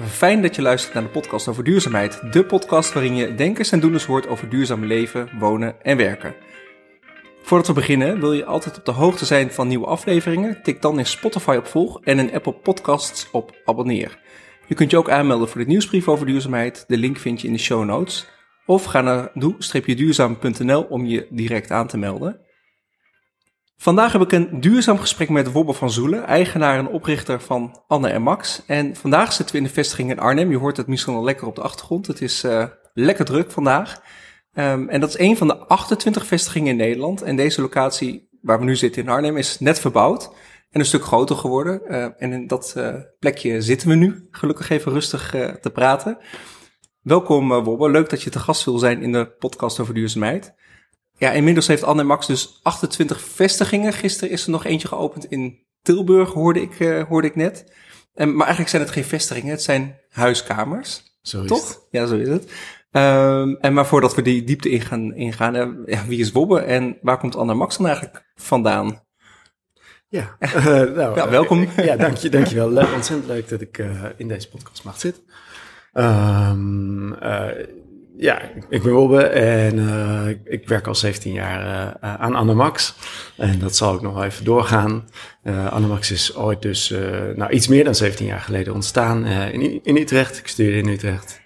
Fijn dat je luistert naar de podcast over duurzaamheid. De podcast waarin je denkers en doeners hoort over duurzaam leven, wonen en werken. Voordat we beginnen, wil je altijd op de hoogte zijn van nieuwe afleveringen? Tik dan in Spotify op volg en in Apple Podcasts op abonneer. Je kunt je ook aanmelden voor de nieuwsbrief over duurzaamheid. De link vind je in de show notes. Of ga naar doe-duurzaam.nl om je direct aan te melden. Vandaag heb ik een duurzaam gesprek met Wobbe van Zoelen, eigenaar en oprichter van Anne en Max. En vandaag zitten we in de vestiging in Arnhem. Je hoort het misschien al lekker op de achtergrond. Het is uh, lekker druk vandaag. Um, en dat is een van de 28 vestigingen in Nederland. En deze locatie waar we nu zitten in Arnhem is net verbouwd en een stuk groter geworden. Uh, en in dat uh, plekje zitten we nu, gelukkig even rustig te praten. Welkom Wobbe, leuk dat je te gast wil zijn in de podcast over duurzaamheid. Ja, inmiddels heeft Anne Max dus 28 vestigingen. Gisteren is er nog eentje geopend in Tilburg, hoorde ik, uh, hoorde ik net. En, maar eigenlijk zijn het geen vestigingen, het zijn huiskamers. Zo is toch? Het. Ja, zo is het. Um, en maar voordat we die diepte ingaan, ingaan uh, ja, wie is Wobbe en waar komt Anne Max dan eigenlijk vandaan? Ja, uh, nou, ja welkom. ja, dank je, dank je wel. Ontzettend leuk dat ik in deze podcast mag zitten. Um, ja, ik ben Wobbe en uh, ik werk al 17 jaar uh, aan Anamax. En dat zal ook nog wel even doorgaan. Uh, Anamax is ooit dus nou, iets meer dan 17 jaar geleden ontstaan in, in Utrecht. Ik studeerde in Utrecht.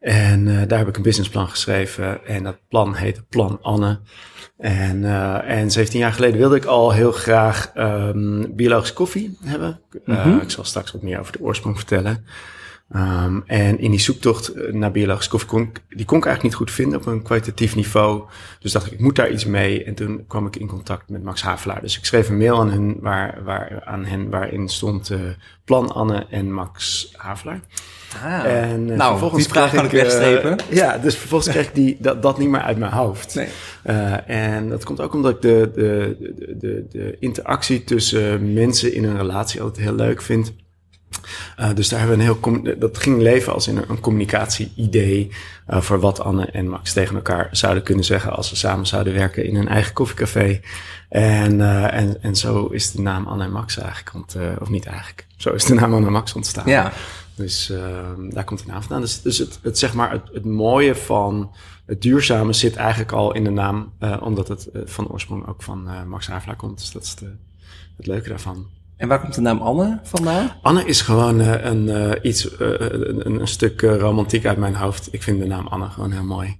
En daar heb ik een businessplan geschreven. En dat plan heette Plan Anne. En, en 17 jaar geleden wilde ik al heel graag um, biologische koffie hebben. Mm -hmm. ik zal straks wat meer over de oorsprong vertellen. Um, en in die zoektocht naar biologische koffie kon die kon ik eigenlijk niet goed vinden op een kwalitatief niveau. Dus dacht ik, ik moet daar iets mee. En toen kwam ik in contact met Max Havelaar. Dus ik schreef een mail aan hen, waar, waar, aan hen waarin stond uh, Plan Anne en Max Havelaar. Ah, en, uh, nou, die vraag kan ik wegstrepen. Uh, ja, dus vervolgens kreeg ik die, dat, dat niet meer uit mijn hoofd. Nee. En dat komt ook omdat ik de, de, de, de, de interactie tussen mensen in een relatie altijd heel leuk vind. Uh, dus daar hebben we een heel, dat ging leven als in een, een communicatie-idee uh, voor wat Anne en Max tegen elkaar zouden kunnen zeggen als ze samen zouden werken in hun eigen koffiecafé. En, uh, en, en zo is de naam Anne en Max eigenlijk, ont, of niet eigenlijk, zo is de naam Anne en Max ontstaan. Ja. Dus daar komt de naam vandaan. Dus, dus het, het, zeg maar, het, het mooie van het duurzame zit eigenlijk al in de naam, omdat het van oorsprong ook van Max Havelaar komt. Dus dat is de, het leuke daarvan. En waar komt de naam Anne vandaan? Anne is gewoon uh, een, uh, iets, uh, een, een, stuk romantiek uit mijn hoofd. Ik vind de naam Anne gewoon heel mooi.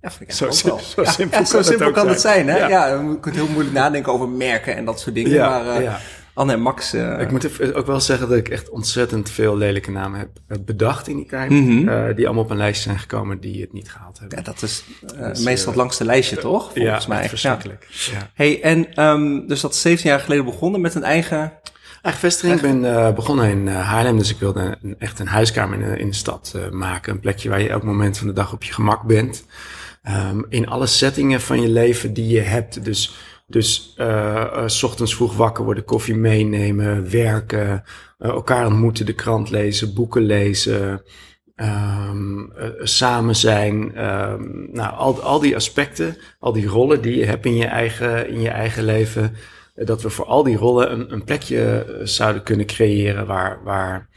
Ja, vind ik zo, sim zo ja, simpel, ja, zo simpel kan het zijn. Hè? Ja. ja. je kunt heel moeilijk nadenken over merken en dat soort dingen. Maar. Anne en Max... ik moet ook wel zeggen dat ik echt ontzettend veel lelijke namen heb bedacht in die tijd. Mm -hmm. die allemaal op een lijst zijn gekomen die het niet gehaald hebben. Ja, dat is dus, meestal het langste lijstje, toch? Volgens ja, mij. verschrikkelijk. Ja. Hey, en um, dus dat is 17 jaar geleden begonnen met een eigen... Eigen vestiging. Ik ben begonnen in Haarlem, dus ik wilde een, echt een huiskamer in, in de stad maken. Een plekje waar je elk moment van de dag op je gemak bent. Um, in alle settingen van je leven die je hebt. Dus, dus s ochtends vroeg wakker worden, koffie meenemen, werken, elkaar ontmoeten, de krant lezen, boeken lezen. Um, samen zijn, um, nou, al, al die aspecten, al die rollen die je hebt in je eigen, in je eigen leven dat we voor al die rollen een, een plekje zouden kunnen creëren waar, waar,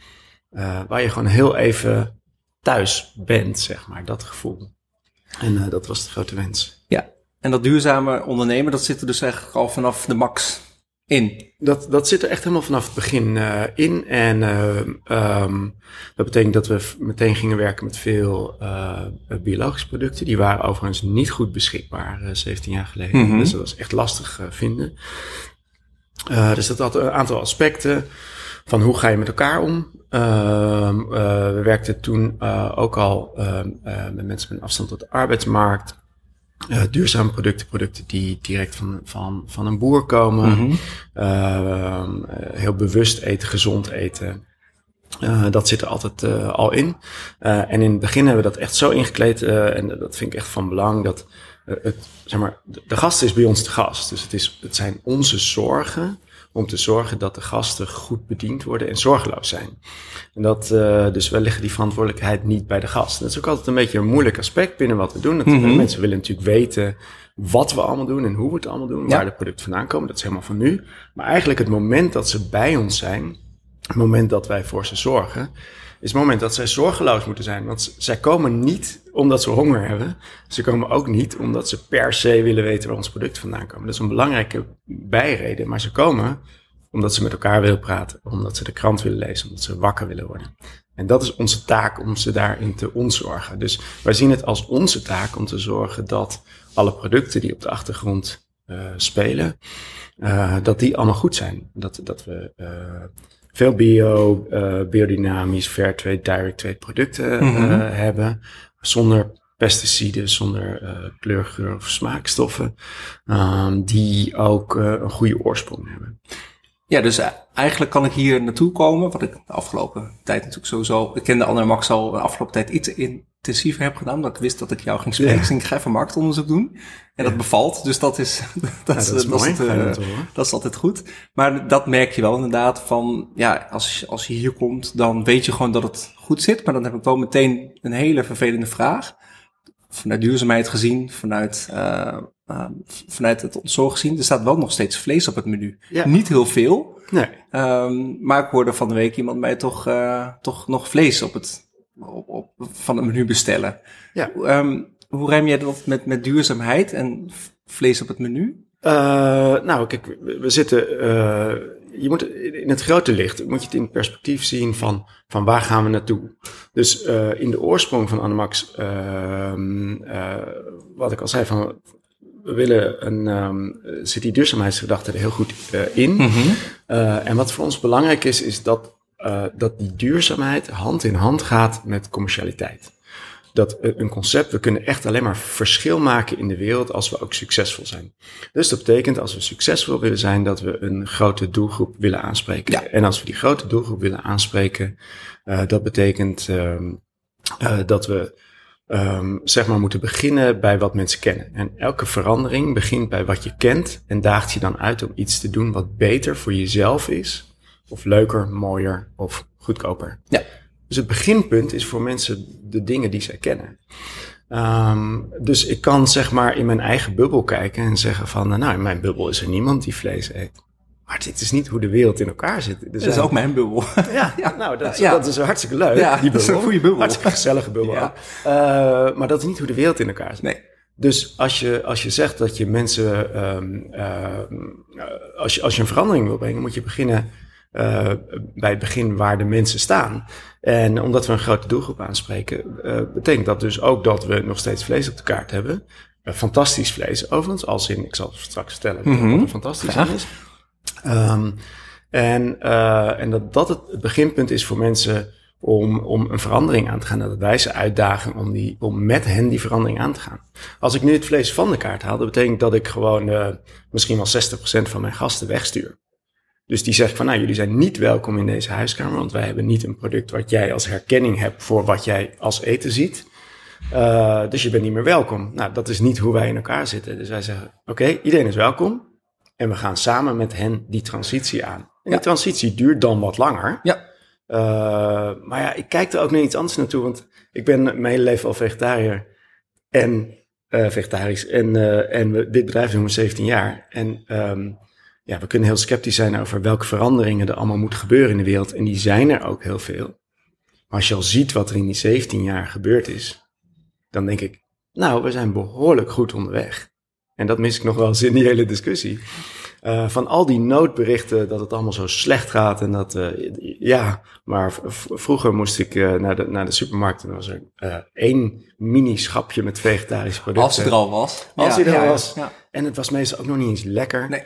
uh, waar je gewoon heel even thuis bent, zeg maar, dat gevoel. En uh, dat was de grote wens. En dat duurzame ondernemen, dat zit er dus eigenlijk al vanaf de max in. Dat, dat zit er echt helemaal vanaf het begin uh, in. En um, dat betekent dat we meteen gingen werken met veel biologische producten. Die waren overigens niet goed beschikbaar 17 jaar geleden. Mm -hmm. Dus dat was echt lastig vinden. Dus dat had een aantal aspecten van hoe ga je met elkaar om. Uh, we werkten toen ook al met mensen met een afstand tot de arbeidsmarkt. Duurzame producten, producten die direct van, van, van een boer komen. Mm -hmm. heel bewust eten, gezond eten. Uh, dat zit er altijd uh, al in. Uh, en in het begin hebben we dat echt zo ingekleed. en dat vind ik echt van belang. Dat het, zeg maar, de gast is bij ons de gast. Dus het, is, het zijn onze zorgen om te zorgen dat de gasten goed bediend worden en zorgeloos zijn. En dat, uh, dus we leggen die verantwoordelijkheid niet bij de gast. Dat is ook altijd een beetje een moeilijk aspect binnen wat we doen. Dat, mm -hmm. Mensen willen natuurlijk weten wat we allemaal doen en hoe we het allemaal doen, ja. waar de producten vandaan komen. Dat is helemaal van nu. Maar eigenlijk het moment dat ze bij ons zijn, het moment dat wij voor ze zorgen, is het moment dat zij zorgeloos moeten zijn. Want zij komen niet omdat ze honger hebben. Ze komen ook niet omdat ze per se willen weten waar ons product vandaan komt. Dat is een belangrijke bijreden. Maar ze komen omdat ze met elkaar willen praten. Omdat ze de krant willen lezen. Omdat ze wakker willen worden. En dat is onze taak om ze daarin te ontzorgen. Dus wij zien het als onze taak om te zorgen dat alle producten die op de achtergrond eh, spelen, eh, dat die allemaal goed zijn. Dat, dat we eh, veel bio, biodynamisch, fair trade, direct trade producten Mhm. hebben. Zonder pesticiden, zonder eh kleur, of smaakstoffen. ehm, die ook eh, een goede oorsprong hebben. Ja, dus eh, eigenlijk kan ik hier naartoe komen, wat ik de afgelopen tijd natuurlijk sowieso, ik kende Anne Max al de afgelopen tijd iets intensiever heb gedaan, omdat ik wist dat ik jou ging spreken. Ja. Dus ik ga even marktonderzoek doen. En dat bevalt, dus dat is, dat, Ja, is, dat is het, eh, dat is altijd goed. Maar dat merk je wel inderdaad van, ja, als, als je hier komt, dan weet je gewoon dat het goed zit. Maar dan heb ik wel meteen een hele vervelende vraag. Vanuit duurzaamheid gezien, vanuit, eh, eh, vanuit het ontzorg gezien. Er staat wel nog steeds vlees op het menu. Ja. Niet heel veel. Nee. Ehm, maar ik hoorde van de week iemand mij toch, eh, toch nog vlees op het, op, op, van het menu bestellen. Ja. Ehm, hoe rijm jij dat met, met duurzaamheid en vlees op het menu? Eh, nou, kijk, we, zitten. eh, je moet in het grote licht moet je het in perspectief zien van, van waar gaan we naartoe. Dus eh, in de oorsprong van Animax, ehm, eh, wat ik al zei, van we willen een ehm, zit die duurzaamheidsgedachte er heel goed in. Eh, en wat voor ons belangrijk is, is dat, eh, dat die duurzaamheid hand in hand gaat met commercialiteit. Dat eh, een concept, we kunnen echt alleen maar verschil maken in de wereld als we ook succesvol zijn. Dus dat betekent als we succesvol willen zijn, dat we een grote doelgroep willen aanspreken. Ja. En als we die grote doelgroep willen aanspreken, eh, dat betekent ehm, eh, dat we ehm, zeg maar moeten beginnen bij wat mensen kennen. En elke verandering begint bij wat je kent en daagt je dan uit om iets te doen wat beter voor jezelf is, of leuker, mooier of goedkoper. Ja. Dus het beginpunt is voor mensen de dingen die zij kennen. Ehm, dus ik kan zeg maar in mijn eigen bubbel kijken en zeggen van, nou in mijn bubbel is er niemand die vlees eet. Maar dit is niet hoe de wereld in elkaar zit. Dat is ook mijn bubbel. ja, nou, dat, is- Ja. dat is hartstikke leuk. Ja, die dat is een bubbel. goede bubbel. Hartstikke gezellige bubbel. Ja. ook. Eh, maar dat is niet hoe de wereld in elkaar zit. Nee. Dus als je, als je zegt dat je mensen, ehm, eh, als, je, als je een verandering wil brengen, moet je beginnen eh, bij het begin waar de mensen staan. En omdat we een grote doelgroep aanspreken, eh, betekent dat dus ook dat we nog steeds vlees op de kaart hebben. Eh, fantastisch vlees, overigens, als in, ik zal straks vertellen Mhm. wat er fantastisch aan is. Ehm, en, en dat dat het beginpunt is voor mensen om, om een verandering aan te gaan. Dat wij ze uitdagen om, die, om met hen die verandering aan te gaan. Als ik nu het vlees van de kaart haal, dat betekent dat ik gewoon misschien wel 60% van mijn gasten wegstuur. Dus die zegt van, nou, jullie zijn niet welkom in deze huiskamer, want wij hebben niet een product wat jij als herkenning hebt voor wat jij als eten ziet. Eh, dus je bent niet meer welkom. Nou, dat is niet hoe wij in elkaar zitten. Dus wij zeggen, oké, iedereen is welkom. En we gaan samen met hen die transitie aan. En Ja. die transitie duurt dan wat langer. Ja. Eh, maar ja, ik kijk er ook naar iets anders naartoe. Want ik ben mijn hele leven al vegetariër en eh, vegetarisch. En, en we, dit bedrijf doen we 17 jaar. En ehm, ja, we kunnen heel sceptisch zijn over welke veranderingen er allemaal moeten gebeuren in de wereld. En die zijn er ook heel veel. Maar als je al ziet wat er in die 17 jaar gebeurd is, dan denk ik, nou, we zijn behoorlijk goed onderweg. En dat mis ik nog wel eens in die hele discussie. Eh, van al die noodberichten dat het allemaal zo slecht gaat en dat, eh, ja, maar vroeger moest ik eh, naar, de, naar de supermarkt en dan was er één mini-schapje met vegetarische producten. Als het er al was. Als Ja, hij er al ja. was. Ja. En het was meestal ook nog niet eens lekker. Nee.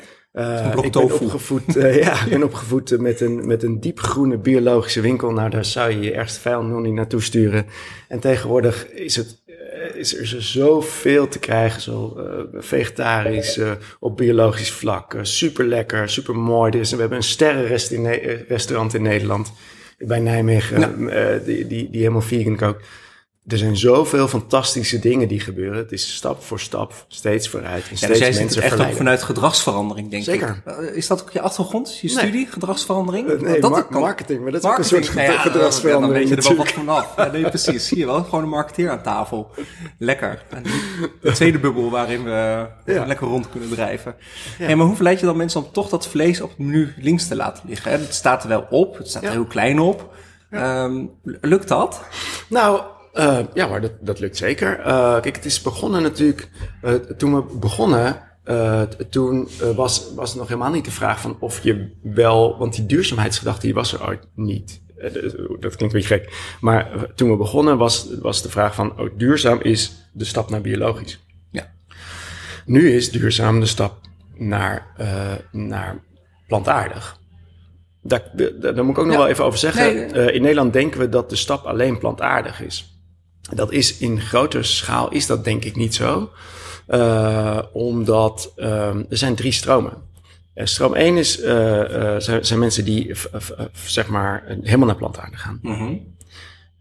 Blok ik ben opgevoed, eh, ja, ik ben opgevoed met een, met een diepgroene biologische winkel. Nou, daar zou je je ergste vijand nog niet naartoe sturen. En tegenwoordig is, het, eh, is er zoveel te krijgen, zo vegetarisch, op biologisch vlak. super lekker, super mooi. Dus we hebben een sterrenrestaurant in Nederland bij Nijmegen, eh, die, die, die helemaal vegan kookt. Er zijn zoveel fantastische dingen die gebeuren. Het is stap voor stap steeds vooruit. En Ja, steeds dus jij ziet mensen het echt ook vanuit gedragsverandering, denk Zeker. ik. Eh, Is dat ook je achtergrond, je Nee. studie, gedragsverandering? Eh, Nee, dat mar- kan- marketing, maar dat is Marketing, ook een soort nou ja, gedragsverandering Dan weet je er wel wat vanaf. Ja, nee, precies. Zie je wel, gewoon een marketeer aan tafel. Lekker. En de tweede bubbel waarin we Ja. lekker rond kunnen drijven. Hey, maar hoe verleid je dan mensen om toch dat vlees op het menu links te laten liggen? Het staat er wel op, het staat er heel klein op. Ehm, lukt dat? Nou, uh, ja maar dat, dat lukt zeker. Uh, kijk, het is begonnen natuurlijk, uh, toen we begonnen, toen was, was het nog helemaal niet de vraag van of je wel, want die duurzaamheidsgedachte die was er ooit niet. Dat klinkt een beetje gek. Maar toen we begonnen was, was de vraag van, oh, duurzaam is de stap naar biologisch. Ja. Nu is duurzaam de stap naar, naar plantaardig. Daar, daar, moet ik ook nog wel even over zeggen. in Nederland denken we dat de stap alleen plantaardig is. Dat is in grotere schaal is dat denk ik niet zo. Uh, omdat um, er zijn drie stromen. Uh, stroom 1 is, uh, zijn, zijn, mensen die zeg maar helemaal naar plantaardig gaan. Mm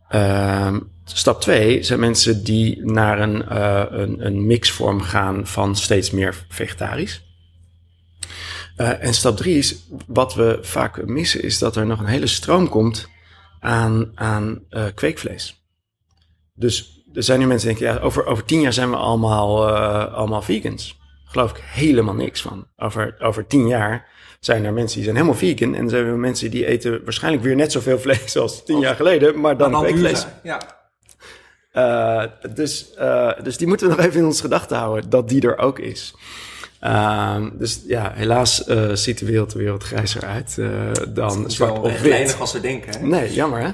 -hmm. stap 2 zijn mensen die naar een, een, een, mixvorm gaan van steeds meer vegetarisch. en stap 3 is, wat we vaak missen, is dat er nog een hele stroom komt aan, aan kweekvlees. Dus er zijn nu mensen die denken, ja, over, over tien jaar zijn we allemaal, uh, allemaal vegans. geloof ik helemaal niks van. Over, over tien jaar zijn er mensen die zijn helemaal vegan. En zijn er mensen die eten waarschijnlijk weer net zoveel vlees als tien jaar geleden, maar dan, dan vlees. Ja. Uh, dus, uh, dus die moeten we nog even in ons gedachten houden, dat die er ook is. Uh, dus ja, helaas ziet de wereld er weer wat grijzer uit dan zwart of wit. Weinig als we denken. Hè? Nee, jammer hè.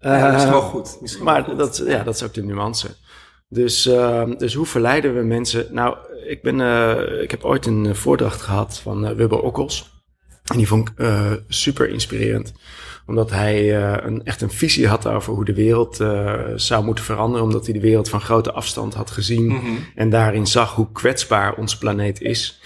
Ja, dat is wel goed. Misschien maar goed. Dat, ja, dat is ook de nuance. Dus, uh, dus hoe verleiden we mensen? Nou, ik, ben, uh, ik heb ooit een voordracht gehad van Wubbe Okkels. En die vond ik super inspirerend. Omdat hij een, echt een visie had over hoe de wereld zou moeten veranderen. Omdat hij de wereld van grote afstand had gezien. Mm -hmm. En daarin zag hoe kwetsbaar onze planeet is.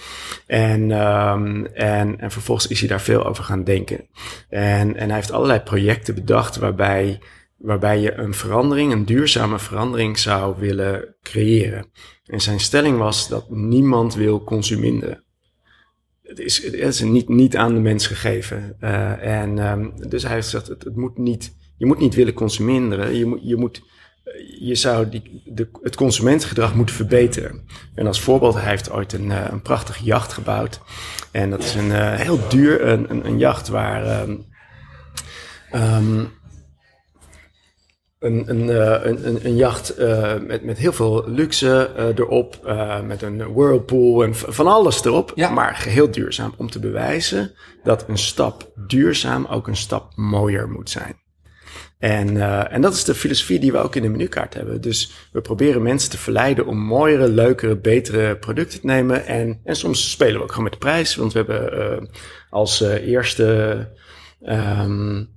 En, um, en, en vervolgens is hij daar veel over gaan denken. En, en hij heeft allerlei projecten bedacht waarbij, waarbij je een verandering, een duurzame verandering zou willen creëren. En zijn stelling was dat niemand wil consumeren. Het is, is niet, niet aan de mens gegeven. Uh, en um, dus hij heeft gezegd, het, het moet niet, je moet niet willen consumeren. Je moet, je moet je zou die, de, het consumentengedrag moeten verbeteren. En als voorbeeld, hij heeft ooit een, uh, een prachtige jacht gebouwd. En dat is een uh, heel duur, een, een, jacht waar um, um, een, een, uh, een, een, jacht met, met heel veel luxe erop, met een whirlpool en van alles erop, ja. maar geheel duurzaam. Om te bewijzen dat een stap duurzaam ook een stap mooier moet zijn. En, uh, en dat is de filosofie die we ook in de menukaart hebben. Dus we proberen mensen te verleiden om mooiere, leukere, betere producten te nemen. En, en soms spelen we ook gewoon met de prijs. Want we hebben uh, als uh, eerste um,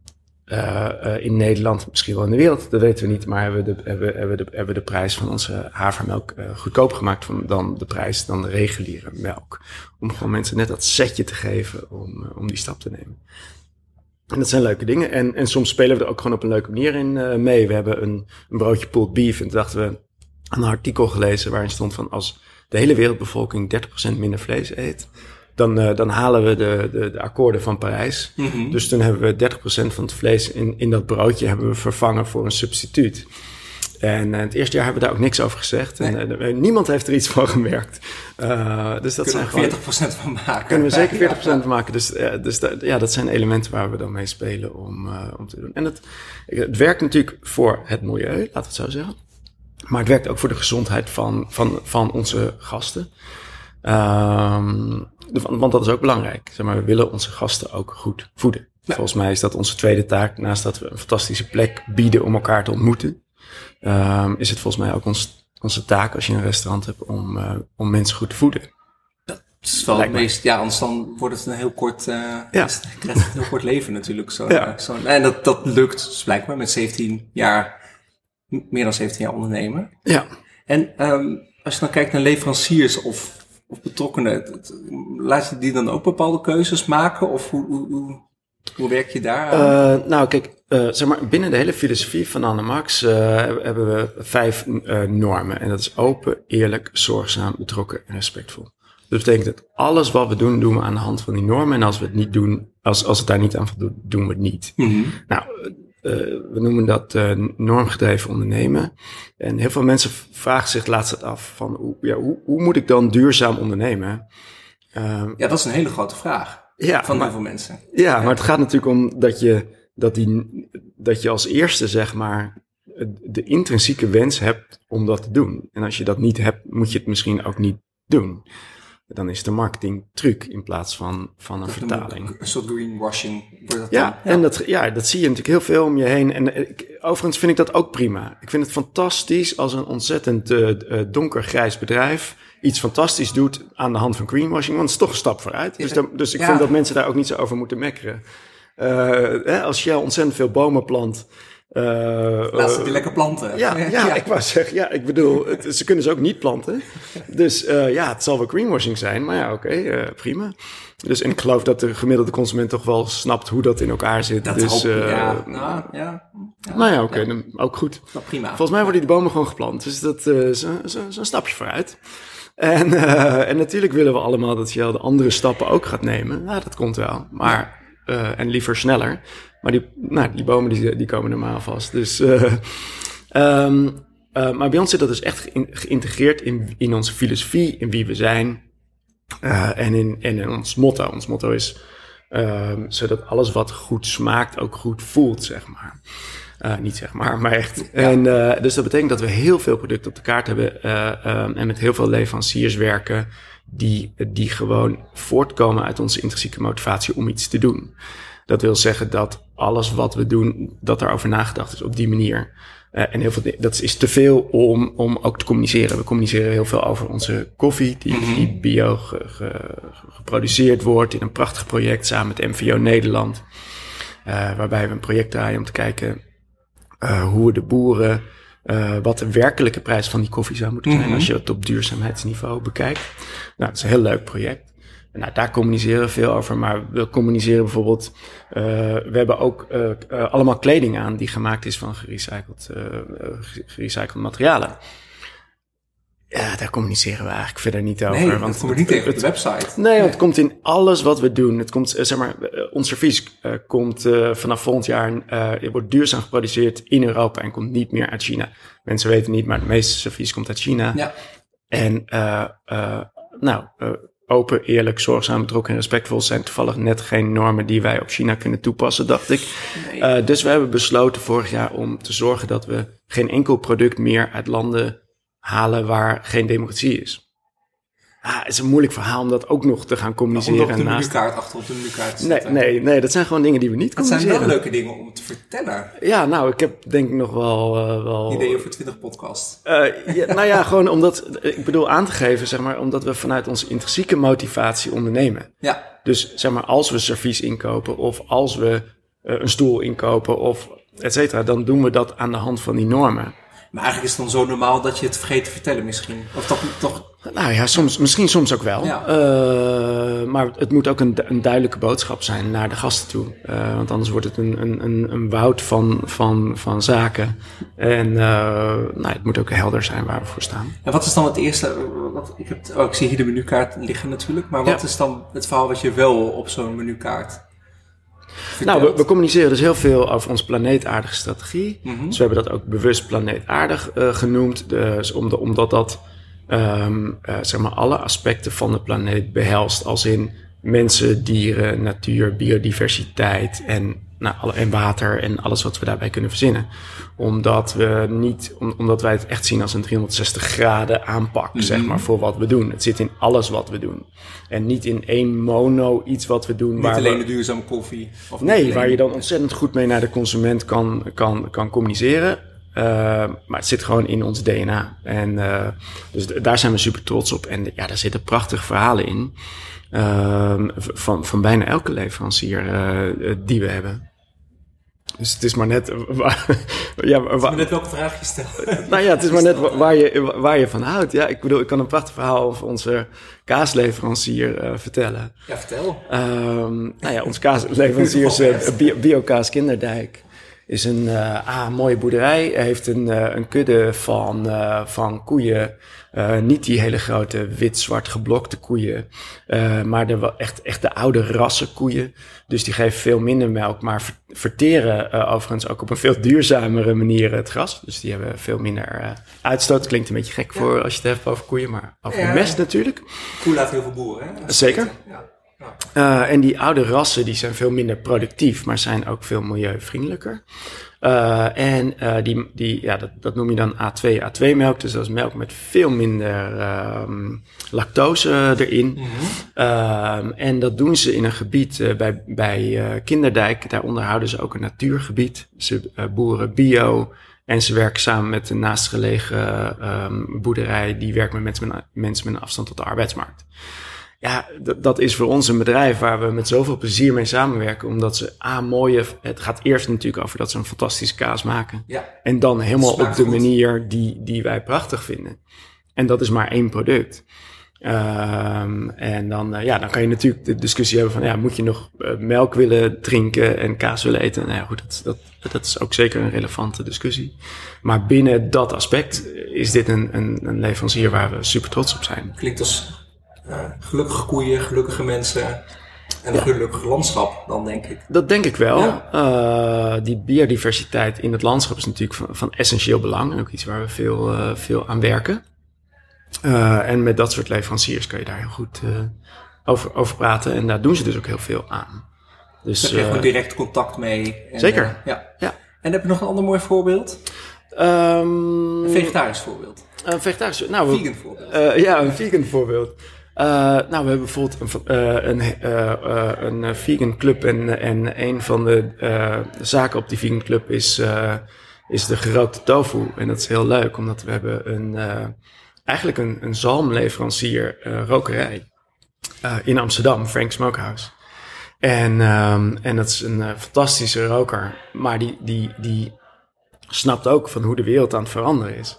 in Nederland, misschien wel in de wereld, dat weten we niet. Maar hebben we de, hebben, hebben de, hebben de prijs van onze havermelk goedkoop gemaakt dan de prijs dan de reguliere melk. Om gewoon mensen net dat setje te geven om, om die stap te nemen. En dat zijn leuke dingen. En, en soms spelen we er ook gewoon op een leuke manier in uh, mee. We hebben een, een broodje pulled beef. En toen dachten we een artikel gelezen waarin stond van als de hele wereldbevolking 30% minder vlees eet, dan, uh, dan halen we de, de, de akkoorden van Parijs. Mm -hmm. Dus toen hebben we 30% van het vlees in, in dat broodje hebben we vervangen voor een substituut. En uh, het eerste jaar hebben we daar ook niks over gezegd. Nee. En uh, niemand heeft er iets van gemerkt. Uh, dus dat kunnen zijn we 40% van maken. Kunnen we zeker 40% van maken. Dus, dus dat, ja, dat zijn elementen waar we dan mee spelen om, om te doen. En het, het werkt natuurlijk voor het milieu, laten we het zo zeggen. Maar het werkt ook voor de gezondheid van, van, van onze gasten. Um, want dat is ook belangrijk. Zeg maar, we willen onze gasten ook goed voeden. Ja. Volgens mij is dat onze tweede taak, naast dat we een fantastische plek bieden om elkaar te ontmoeten um, is het volgens mij ook ons, onze taak als je een restaurant hebt om, uh, om mensen goed te voeden. Dat is wel het meest, ja, anders dan wordt het een heel kort, uh, ja. het een heel kort leven natuurlijk. Zo, ja. zo, en dat, dat lukt dus blijkbaar met 17 jaar, meer dan 17 jaar ondernemen. Ja. En um, als je dan kijkt naar leveranciers of, of betrokkenen, laat je die dan ook bepaalde keuzes maken? Of hoe, hoe, hoe, hoe werk je daar aan? Uh, nou, kijk, uh, zeg maar, binnen de hele filosofie van Anne Max uh, hebben we vijf normen. En dat is open, eerlijk, zorgzaam, betrokken en respectvol. Dat betekent dat alles wat we doen, doen we aan de hand van die normen. En als we het niet doen, als, als het daar niet aan voldoet, doen we het niet. Mm -hmm. Nou, we noemen dat normgedreven ondernemen. En heel veel mensen vragen zich laatst af van, hoe, ja, hoe, hoe moet ik dan duurzaam ondernemen? ja, dat is een hele grote vraag ja, van maar, heel veel mensen. Ja, ja, maar het gaat natuurlijk om dat je dat, die, dat je als eerste, zeg maar, de intrinsieke wens hebt om dat te doen. En als je dat niet hebt, moet je het misschien ook niet doen. Dan is de marketing truc in plaats van, van een vertaling. Een soort greenwashing. Wordt dat Ja, dan? en dat, ja, dat zie je natuurlijk heel veel om je heen. En ik, overigens vind ik dat ook prima. Ik vind het fantastisch als een ontzettend uh, donkergrijs bedrijf iets fantastisch doet aan de hand van greenwashing. Want het is toch een stap vooruit. Dus, daar, dus ik Ja. vind dat mensen daar ook niet zo over moeten mekkeren. Uh, hè, als Shell ontzettend veel bomen plant. Uh, Laat ze die lekker planten. ja, ja, ik wou zeggen, ja, ik bedoel, het, ze kunnen ze ook niet planten. Dus uh, ja, het zal wel greenwashing zijn, maar ja, oké, okay, uh, prima. Dus en ik geloof dat de gemiddelde consument toch wel snapt hoe dat in elkaar zit. Dat dus, hoop uh, ja. Nou, ja. ja. Nou ja, oké, okay, ook goed. Nou, prima. Volgens mij worden die bomen gewoon geplant, dus dat is een stapje vooruit. En, en natuurlijk willen we allemaal dat Shell de andere stappen ook gaat nemen. Nou, dat komt wel. Maar, en liever sneller. Maar die, nou, die bomen die, die komen normaal vast. Dus, uh, um, maar bij ons zit dat dus echt geïntegreerd in, in onze filosofie, in wie we zijn. en, in, en in ons motto. Ons motto is um, zodat alles wat goed smaakt ook goed voelt, zeg maar. Uh, niet zeg maar, maar echt. En, dus dat betekent dat we heel veel producten op de kaart hebben um, en met heel veel leveranciers werken die, die gewoon voortkomen uit onze intrinsieke motivatie om iets te doen. Dat wil zeggen dat alles wat we doen, dat daarover nagedacht is op die manier. En heel veel, dat is te veel om, om ook te communiceren. We communiceren heel veel over onze koffie, die, mm -hmm. die bio ge, ge, geproduceerd wordt in een prachtig project samen met MVO Nederland. waarbij we een project draaien om te kijken uh, hoe de boeren, wat de werkelijke prijs van die koffie zou moeten zijn Mhm. als je het op duurzaamheidsniveau bekijkt. Nou, dat is een heel leuk project. Nou, daar communiceren we veel over, maar we communiceren bijvoorbeeld, uh, we hebben ook allemaal kleding aan die gemaakt is van gerecycled, gerecycled materialen. Ja, daar communiceren we eigenlijk verder niet over. Nee, want dat komt niet tegen op de website. Nee, het komt in alles wat we doen. Het komt, zeg maar, ons servies komt vanaf volgend jaar, het wordt duurzaam geproduceerd in Europa en komt niet meer uit China. Mensen weten niet, maar het meeste servies komt uit China. Ja. En, nou, open, eerlijk, zorgzaam, betrokken en respectvol zijn toevallig net geen normen die wij op China kunnen toepassen, dacht ik. Nee. dus we hebben besloten vorig jaar om te zorgen dat we geen enkel product meer uit landen halen waar geen democratie is. Ah, het is een moeilijk verhaal om dat ook nog te gaan communiceren. Om op de menukaart achter op de menukaart te Nee, zetten. nee, nee, dat zijn gewoon dingen die we niet Dat zijn communiceren. wel leuke dingen om te vertellen. Ja, nou, ik heb denk ik nog wel... Uh, wel Ideeën voor 20 podcast. Uh, ja, nou ja, gewoon omdat, ik bedoel aan te geven, zeg maar, omdat we vanuit onze intrinsieke motivatie ondernemen. Ja. Dus zeg maar, als we servies inkopen of als we uh, een stoel inkopen of et cetera, dan doen we dat aan de hand van die normen. Maar eigenlijk is het dan zo normaal dat je het vergeet te vertellen misschien. Of toch... toch... Nou ja, soms, misschien soms ook wel. Ja. Uh, maar het moet ook een, een, duidelijke boodschap zijn naar de gasten toe. Uh, want anders wordt het een, een, een woud van, van, van zaken. En uh, nou, het moet ook helder zijn waar we voor staan. En wat is dan het eerste... Wat, ik, heb, oh, ik zie hier de menukaart liggen natuurlijk. Maar wat Ja. is dan het verhaal wat je wel op zo'n menukaart Nou, we, we, communiceren dus heel veel over onze planeetaardige strategie. Mhm. Dus we hebben dat ook bewust planeetaardig uh, genoemd. Dus om de, omdat dat um, uh, zeg maar alle aspecten van de planeet behelst. Als in mensen, dieren, natuur, biodiversiteit en, nou, alle, en water en alles wat we daarbij kunnen verzinnen. Omdat, we niet, om, omdat wij het echt zien als een 360 graden aanpak, Mhm. zeg maar, voor wat we doen. Het zit in alles wat we doen. En niet in één mono iets wat we doen. Niet waar alleen we, de duurzame koffie. Of Nee, waar je dan ontzettend goed mee naar de consument kan, kan, kan communiceren. Uh, maar het zit gewoon in ons DNA. En uh, dus daar zijn we super trots op. En ja, daar zitten prachtige verhalen in. Uh, van, van bijna elke leverancier uh, die we hebben. Dus het is maar net. Waar, ja, Het is waar, maar net welke vraag je stelt. nou ja, het is maar net wa- waar je, waar je van houdt. Ja, ik bedoel, ik kan een prachtig verhaal over onze kaasleverancier uh, vertellen. Ja, vertel. Um, nou ja, ons kaasleverancier is uh, Bio, Biokaas Kinderdijk. Is een uh, ah, mooie boerderij. Hij heeft een, uh, een kudde van, uh, van koeien. Uh, niet die hele grote wit-zwart geblokte koeien. Uh, maar de, echt, echt de oude rassen koeien. Dus die geven veel minder melk. Maar ver, verteren uh, overigens ook op een veel duurzamere manier het gras. Dus die hebben veel minder uh, uitstoot. Klinkt een beetje gek Ja. voor als je het hebt over koeien. Maar over Ja. mest natuurlijk. Koe laat heel veel boeren, hè? Zeker. Ja. Uh, en die oude rassen die zijn veel minder productief, maar zijn ook veel milieuvriendelijker. Uh, en uh, die, die, ja, dat, dat noem je dan A2, A2-melk. Dus dat is melk met veel minder um, lactose erin. Mm -hmm. en dat doen ze in een gebied bij, bij Kinderdijk. Daar onderhouden ze ook een natuurgebied. Ze boeren bio. En ze werken samen met de naastgelegen um, boerderij. Die werkt met mensen, met mensen met een afstand tot de arbeidsmarkt. Ja, dat is voor ons een bedrijf waar we met zoveel plezier mee samenwerken. Omdat ze A, mooie. Het gaat eerst natuurlijk over dat ze een fantastische kaas maken. Ja. En dan helemaal op de manier die, die wij prachtig vinden. En dat is maar één product. Um, en dan, uh, ja, dan kan je natuurlijk de discussie hebben van, ja, moet je nog uh, melk willen drinken en kaas willen eten? Nou ja, goed, dat, dat, dat is ook zeker een relevante discussie. Maar binnen dat aspect is dit een, een, een leverancier waar we super trots op zijn. Klinkt als gelukkige koeien, gelukkige mensen en een gelukkig landschap, dan denk ik. Dat denk ik wel. Ja. Uh, die biodiversiteit in het landschap is natuurlijk van, van essentieel belang en ook iets waar we veel, uh, veel aan werken. en met dat soort leveranciers kan je daar heel goed over, over praten en daar doen ze dus ook heel veel aan. Dus, daar heb je direct contact mee. En, zeker. ja. ja. En heb je nog een ander mooi voorbeeld? Um, een vegetarisch voorbeeld. Een vegetarisch, nou, vegan voorbeeld. ja, een vegan voorbeeld. Uh, nou, we hebben bijvoorbeeld een, uh, een, uh, een vegan club en, en een van de zaken op die vegan club is, is de gerookte tofu. En dat is heel leuk, omdat we hebben een, eigenlijk een, een zalmleverancier rokerij in Amsterdam, Frank Smokehouse. En, um, en dat is een fantastische roker, maar die, die, die snapt ook van hoe de wereld aan het veranderen is.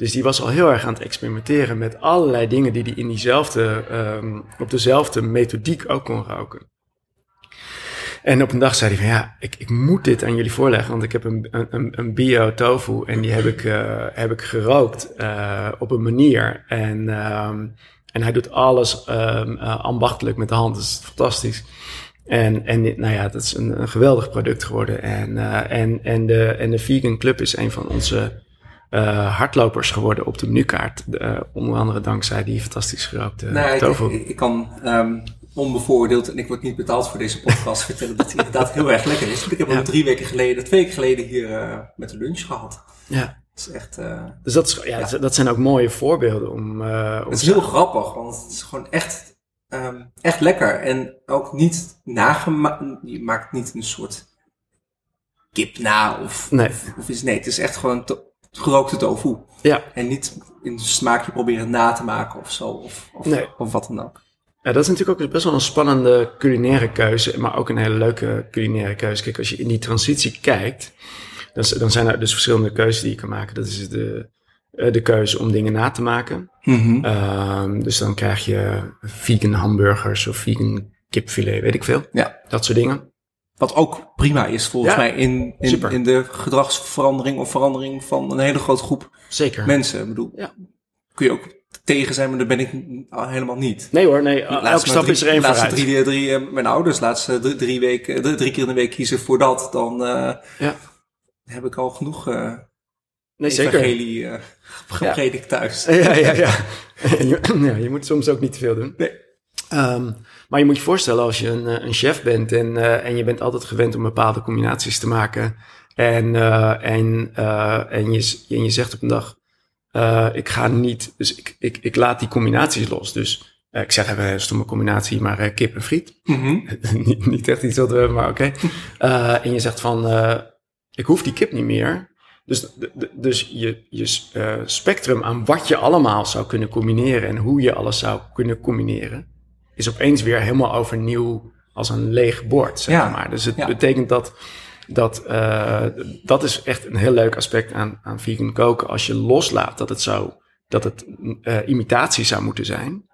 Dus die was al heel erg aan het experimenteren met allerlei dingen die hij in diezelfde, um, op dezelfde methodiek ook kon roken. En op een dag zei hij van ja, ik, ik moet dit aan jullie voorleggen, want ik heb een, een, een bio tofu en die heb ik, uh, heb ik gerookt uh, op een manier. En, um, en hij doet alles um, ambachtelijk met de hand, dat is fantastisch. En, en nou ja, dat is een, een geweldig product geworden. En, en, en, de, en de Vegan Club is een van onze uh, hardlopers geworden op de menukaart. Uh, onder andere dankzij die fantastisch gerookte nee, tofu. Ik, ik, kan um, onbevoordeeld, en ik word niet betaald voor deze podcast, vertellen dat hij inderdaad heel erg lekker is. Want ik heb hem drie weken geleden, twee weken geleden hier uh, met de lunch gehad. Ja. Dat is echt... dus dat, is, ja, ja, dat zijn ook mooie voorbeelden om... het is heel grappig, want het is gewoon echt, um, echt lekker. En ook niet nagemaakt, je maakt niet een soort kip na of, nee. of, of iets. Nee, het is echt gewoon gerookte tofu. Ja. En niet in smaakje proberen na te maken of zo. Of, of, nee. of wat dan ook. Ja, dat is natuurlijk ook best wel een spannende culinaire keuze, maar ook een hele leuke culinaire keuze. Kijk, als je in die transitie kijkt, dan, dan zijn er dus verschillende keuzes die je kan maken. Dat is de, eh, de keuze om dingen na te maken. Mm-hmm. Um, dus dan krijg je vegan hamburgers of vegan kipfilet, weet ik veel. Ja. Dat soort dingen. Wat ook prima is volgens Ja, mij in, in, in de gedragsverandering of verandering van een hele grote groep Zeker. mensen. Ik bedoel, Ja. kun je ook tegen zijn, maar dat ben ik helemaal niet. Nee hoor, nee. Laatst Elke stap drie, is er één laatste vooruit. Drie, drie, eh, mijn ouders laatste drie, drie weken, drie, drie keer in de week kiezen voor dat. Dan eh, Ja. heb ik al genoeg eh Nee, evangelie eh, gepredikt thuis. Ja, ja, ja. Ja. Je moet soms ook niet te veel doen. Nee. Ehm, maar je moet je voorstellen als je een, eh, een chef bent en, eh, en je bent altijd gewend om bepaalde combinaties te maken. En, eh, en, en, je, en je zegt op een dag, ik ga niet, dus ik, ik, ik laat die combinaties los. Dus ik zeg even een stomme combinatie, maar kip en friet. Mhm. niet, niet echt iets wat we hebben, maar oké. En je zegt van, ik hoef die kip niet meer. Dus, dus je, je spectrum aan wat je allemaal zou kunnen combineren en hoe je alles zou kunnen combineren, is opeens weer helemaal overnieuw als een leeg bord, zeg Ja, maar. Dus het ja. betekent dat, dat, eh, dat is echt een heel leuk aspect aan, aan vegan koken. Als je loslaat dat het, zou, dat het eh, imitatie zou moeten zijn,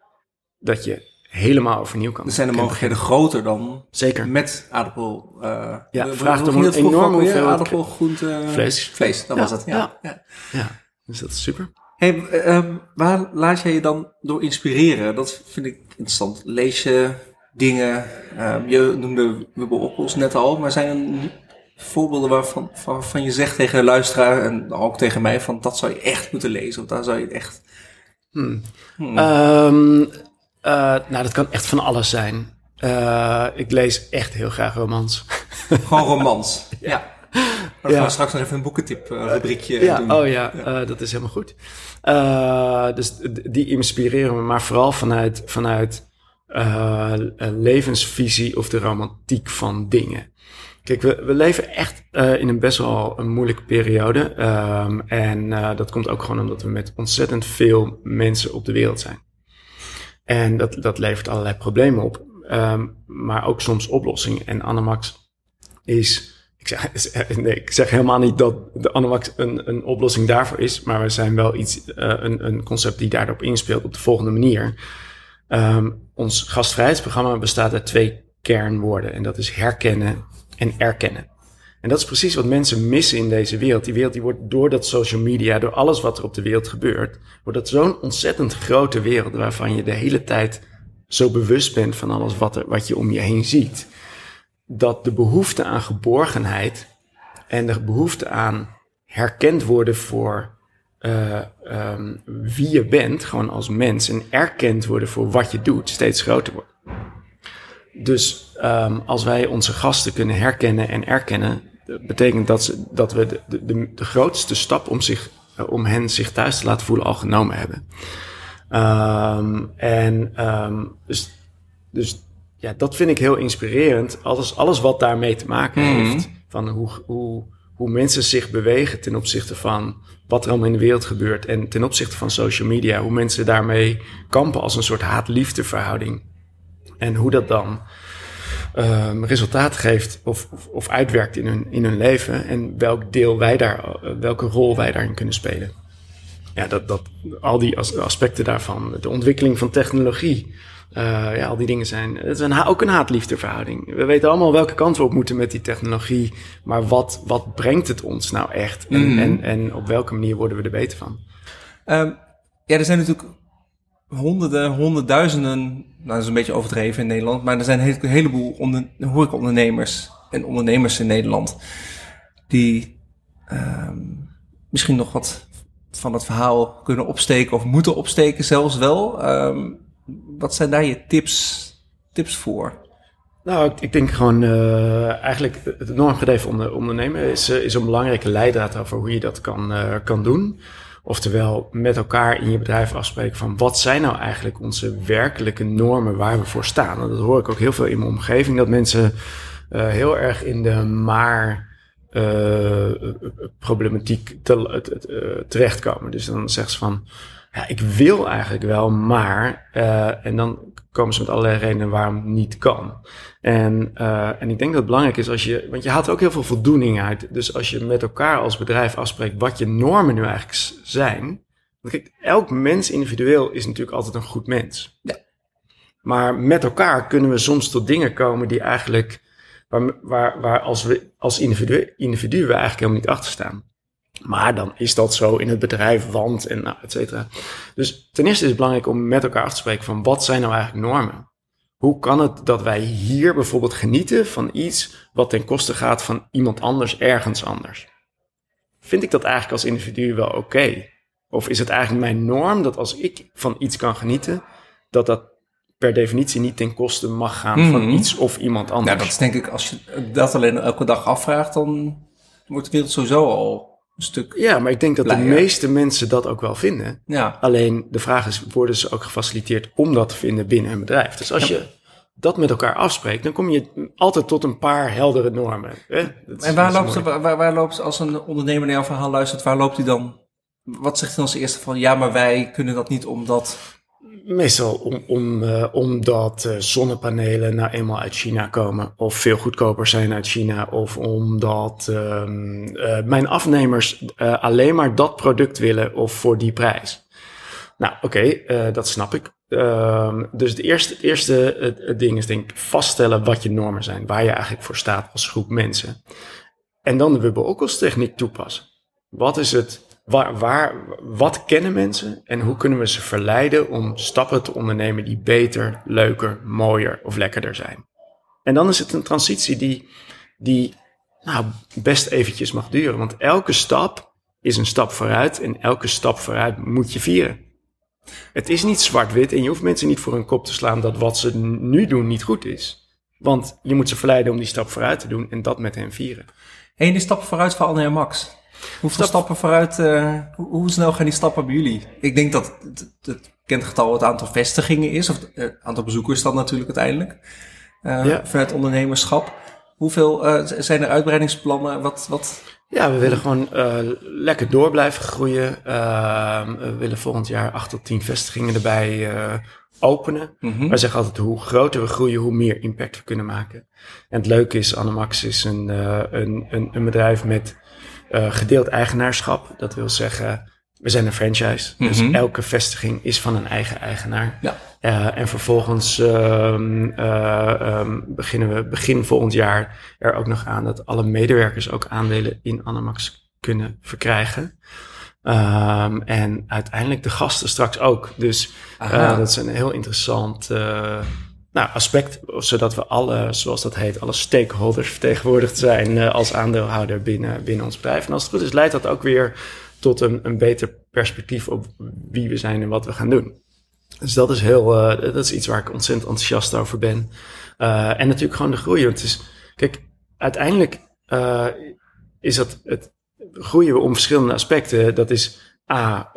dat je helemaal overnieuw kan. Er zijn de mogelijkheden groter dan. Zeker. met aardappel. eh Ja, vraagt om een enorme hoeveelheid Aardappel, groente... Vlees. Vlees, dat Ja, was het. Ja. ja. ja. Ja, dus dat is super. Hey, ehm, waar laat jij je dan door inspireren? Dat vind ik interessant. Lees je dingen? ehm, je noemde Wubbe Oppels net al, maar zijn er voorbeelden waarvan, waarvan je zegt tegen de luisteraar en ook tegen mij van dat zou je echt moeten lezen of daar zou je het echt... Hmm. Hmm. Ehm, eh, nou, dat kan echt van alles zijn. Uh, ik lees echt heel graag romans. Gewoon romans? ja. Dan gaan we straks nog even een boekentip rubriekje ja, doen. Oh ja. Uh, dat is helemaal goed. Uh, dus die inspireren me, maar vooral vanuit, vanuit een levensvisie of de romantiek van dingen. Kijk, we, we leven echt in een best wel een moeilijke periode. Um, en dat komt ook gewoon omdat we met ontzettend veel mensen op de wereld zijn. En dat, dat levert allerlei problemen op. Um, maar ook soms oplossingen. En Anamax is ik zeg, helemaal niet dat de Anamax een, een oplossing daarvoor is, maar we zijn wel iets, uh, een, een concept die daarop inspeelt op de volgende manier. Um, ons gastvrijheidsprogramma bestaat uit twee kernwoorden en dat is herkennen en erkennen. En dat is precies wat mensen missen in deze wereld. Die wereld die wordt door dat social media, door alles wat er op de wereld gebeurt, wordt dat zo'n ontzettend grote wereld waarvan je de hele tijd zo bewust bent van alles wat, er, wat je om je heen ziet dat de behoefte aan geborgenheid en de behoefte aan herkend worden voor uh, um, wie je bent, gewoon als mens, en erkend worden voor wat je doet, steeds groter wordt. Dus um, als wij onze gasten kunnen herkennen en erkennen, betekent dat, ze, dat we de, de, de grootste stap om, zich, uh, om hen zich thuis te laten voelen al genomen hebben. Um, en dus, dus ja, dat vind ik heel inspirerend. Alles, alles wat daarmee te maken mhm. heeft. Van hoe, hoe, hoe mensen zich bewegen ten opzichte van wat er allemaal in de wereld gebeurt. En ten opzichte van social media. Hoe mensen daarmee kampen als een soort haat-liefde verhouding. En hoe dat dan um, resultaat geeft of, of, of, uitwerkt in hun, in hun leven. En welk deel wij daar, welke rol wij daarin kunnen spelen. Ja, dat, dat, al die aspecten daarvan. De ontwikkeling van technologie. Uh, ja, al die dingen zijn. Het is een, ook een haat-liefde verhouding. We weten allemaal welke kant we op moeten met die technologie. Maar wat, wat brengt het ons nou echt? En, mm. en, en op welke manier worden we er beter van? Um, ja, er zijn natuurlijk honderden, honderdduizenden. Nou, dat is een beetje overdreven in Nederland. Maar er zijn een heleboel onder, ondernemers en ondernemers in Nederland. Die um, misschien nog wat van het verhaal kunnen opsteken of moeten opsteken, zelfs wel. Um, wat zijn daar je tips, tips voor? Nou, ik, ik denk gewoon uh, eigenlijk het normgedreven onder, ondernemen is, uh, is een belangrijke leidraad over hoe je dat kan, uh, kan doen. Oftewel met elkaar in je bedrijf afspreken van wat zijn nou eigenlijk onze werkelijke normen waar we voor staan. En dat hoor ik ook heel veel in mijn omgeving, dat mensen heel erg in de maar problematiek te, terechtkomen. Dus dan zeggen ze van ja, ik wil eigenlijk wel, maar. Uh, en dan komen ze met allerlei redenen waarom het niet kan. En, uh, en ik denk dat het belangrijk is als je. Want je haalt ook heel veel voldoening uit. Dus als je met elkaar als bedrijf afspreekt wat je normen nu eigenlijk zijn. Want kijk, elk mens individueel is natuurlijk altijd een goed mens. Ja. Maar met elkaar kunnen we soms tot dingen komen die eigenlijk. Waar, waar, waar als we als individu, individuen eigenlijk helemaal niet achter staan. Maar dan is dat zo in het bedrijf, want en nou, et cetera. Dus ten eerste is het belangrijk om met elkaar af te spreken van wat zijn nou eigenlijk normen? Hoe kan het dat wij hier bijvoorbeeld genieten van iets wat ten koste gaat van iemand anders ergens anders? Vind ik dat eigenlijk als individu wel oké? Of is het eigenlijk mijn norm dat als ik van iets kan genieten, dat dat per definitie niet ten koste mag gaan van mhm. iets of iemand anders? Nou, dat is denk ik, als je dat alleen elke dag afvraagt, dan wordt de wereld sowieso al stuk. Ja, maar ik denk dat de meeste mensen dat ook wel vinden. Ja. Alleen de vraag is, worden ze ook gefaciliteerd om dat te vinden binnen hun bedrijf? Dus als je dat met elkaar afspreekt, dan kom je altijd tot een paar heldere normen. Hè? en waar loopt, ze, waar, waar loopt, als een ondernemer naar jouw verhaal luistert, waar loopt hij dan? Wat zegt hij als eerste van, ja, maar wij kunnen dat niet omdat... Meestal om, om, uh, omdat uh, zonnepanelen nou eenmaal uit China komen. Of veel goedkoper zijn uit China. Of omdat um, uh, mijn afnemers alleen maar dat product willen of voor die prijs. Nou, oké, dat snap ik. Uh, dus het eerste, eerste ding is denk ik vaststellen wat je normen zijn. Waar je eigenlijk voor staat als groep mensen. En dan de Wubbe-Okkels-techniek toepassen. Wat is het Waar, wat kennen mensen en hoe kunnen we ze verleiden om stappen te ondernemen die beter, leuker, mooier of lekkerder zijn? En dan is het een transitie die, die nou, best eventjes mag duren. Want elke stap is een stap vooruit en elke stap vooruit moet je vieren. Het is niet zwart-wit en je hoeft mensen niet voor hun kop te slaan dat wat ze nu doen niet goed is. Want je moet ze verleiden om die stap vooruit te doen en dat met hen vieren. En die stappen vooruit voor Anne en Max. Hoeveel stappen vooruit, uh, hoe, hoe, snel gaan die stappen bij jullie? Ik denk dat het, het bekend getal het aantal vestigingen is, of het aantal bezoekers dan natuurlijk uiteindelijk, uh, ja. vanuit ondernemerschap. Hoeveel uh, zijn er uitbreidingsplannen? Wat, wat? Ja, we willen gewoon uh, lekker door blijven groeien. Uh, we willen volgend jaar acht tot tien vestigingen erbij openen. Mm -hmm. Wij zeggen altijd, hoe groter we groeien, hoe meer impact we kunnen maken. En het leuke is, Anamax is een, een, een, een bedrijf met gedeeld eigenaarschap. Dat wil zeggen, we zijn een franchise. Mm -hmm. Dus mhm. elke vestiging is van een eigen eigenaar. Ja. Uh, en vervolgens uh, uh, um, beginnen we begin volgend jaar er ook nog aan dat alle medewerkers ook aandelen in Anamax kunnen verkrijgen. Um, en uiteindelijk de gasten straks ook. Dus uh, dat is een heel interessant uh, nou, aspect, zodat we alle, zoals dat heet, alle stakeholders vertegenwoordigd zijn uh, als aandeelhouder binnen, binnen ons bedrijf. En als het goed is, leidt dat ook weer tot een, een beter perspectief op wie we zijn en wat we gaan doen. Dus dat is heel, uh, dat is iets waar ik ontzettend enthousiast over ben. Uh, en natuurlijk gewoon de groei. Want het is, kijk, uiteindelijk is dat het groeien we om verschillende aspecten. Dat is A,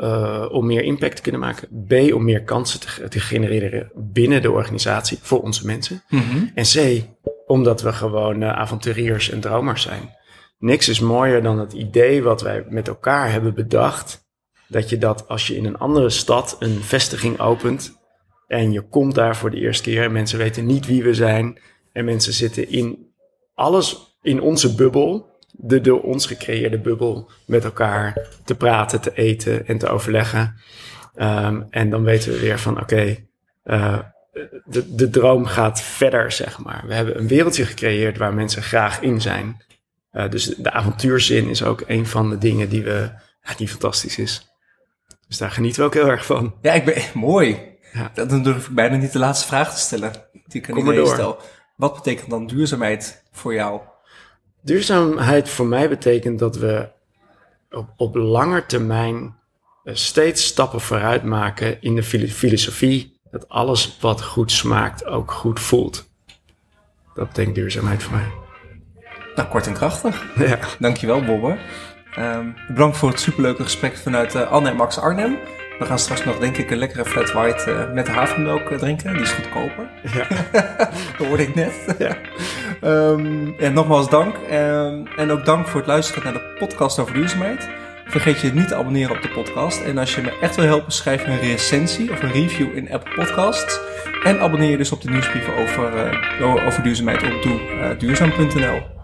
om meer impact te kunnen maken. B, om meer kansen te, te genereren binnen de organisatie voor onze mensen. Mm -hmm. En C, omdat we gewoon avonturiers en dromers zijn. Niks is mooier dan het idee wat wij met elkaar hebben bedacht dat je dat als je in een andere stad een vestiging opent en je komt daar voor de eerste keer en mensen weten niet wie we zijn en mensen zitten in alles in onze bubbel, de door ons gecreëerde bubbel, met elkaar te praten, te eten en te overleggen. Um, en dan weten we weer van oké, okay, uh, de, de droom gaat verder, zeg maar. We hebben een wereldje gecreëerd waar mensen graag in zijn. Uh, dus de avontuurzin is ook een van de dingen die we, ja, die fantastisch is. Dus daar genieten we ook heel erg van. Ja, ik ben mooi. Ja. Dan durf ik bijna niet de laatste vraag te stellen die ik aan iedereen stel. Wat betekent dan duurzaamheid voor jou? Duurzaamheid voor mij betekent dat we op, op lange termijn eh, steeds stappen vooruit maken in de filosofie dat alles wat goed smaakt ook goed voelt. Dat betekent duurzaamheid voor mij. Nou, kort en krachtig. Ja. Dankjewel, Bobbe. Um, bedankt voor het superleuke gesprek vanuit uh, Anne en Max Arnhem. We gaan straks nog, denk ik, een lekkere flat white uh, met havermelk uh, drinken. Die is goedkoper. Ja. dat hoorde ik net. Ja. um, en nogmaals dank. Um, en ook dank voor het luisteren naar de podcast over duurzaamheid. Vergeet je niet te abonneren op de podcast. En als je me echt wil helpen, schrijf een recensie of een review in Apple Podcasts. En abonneer je dus op de nieuwsbrieven over, over duurzaamheid op doe, duurzaam.nl.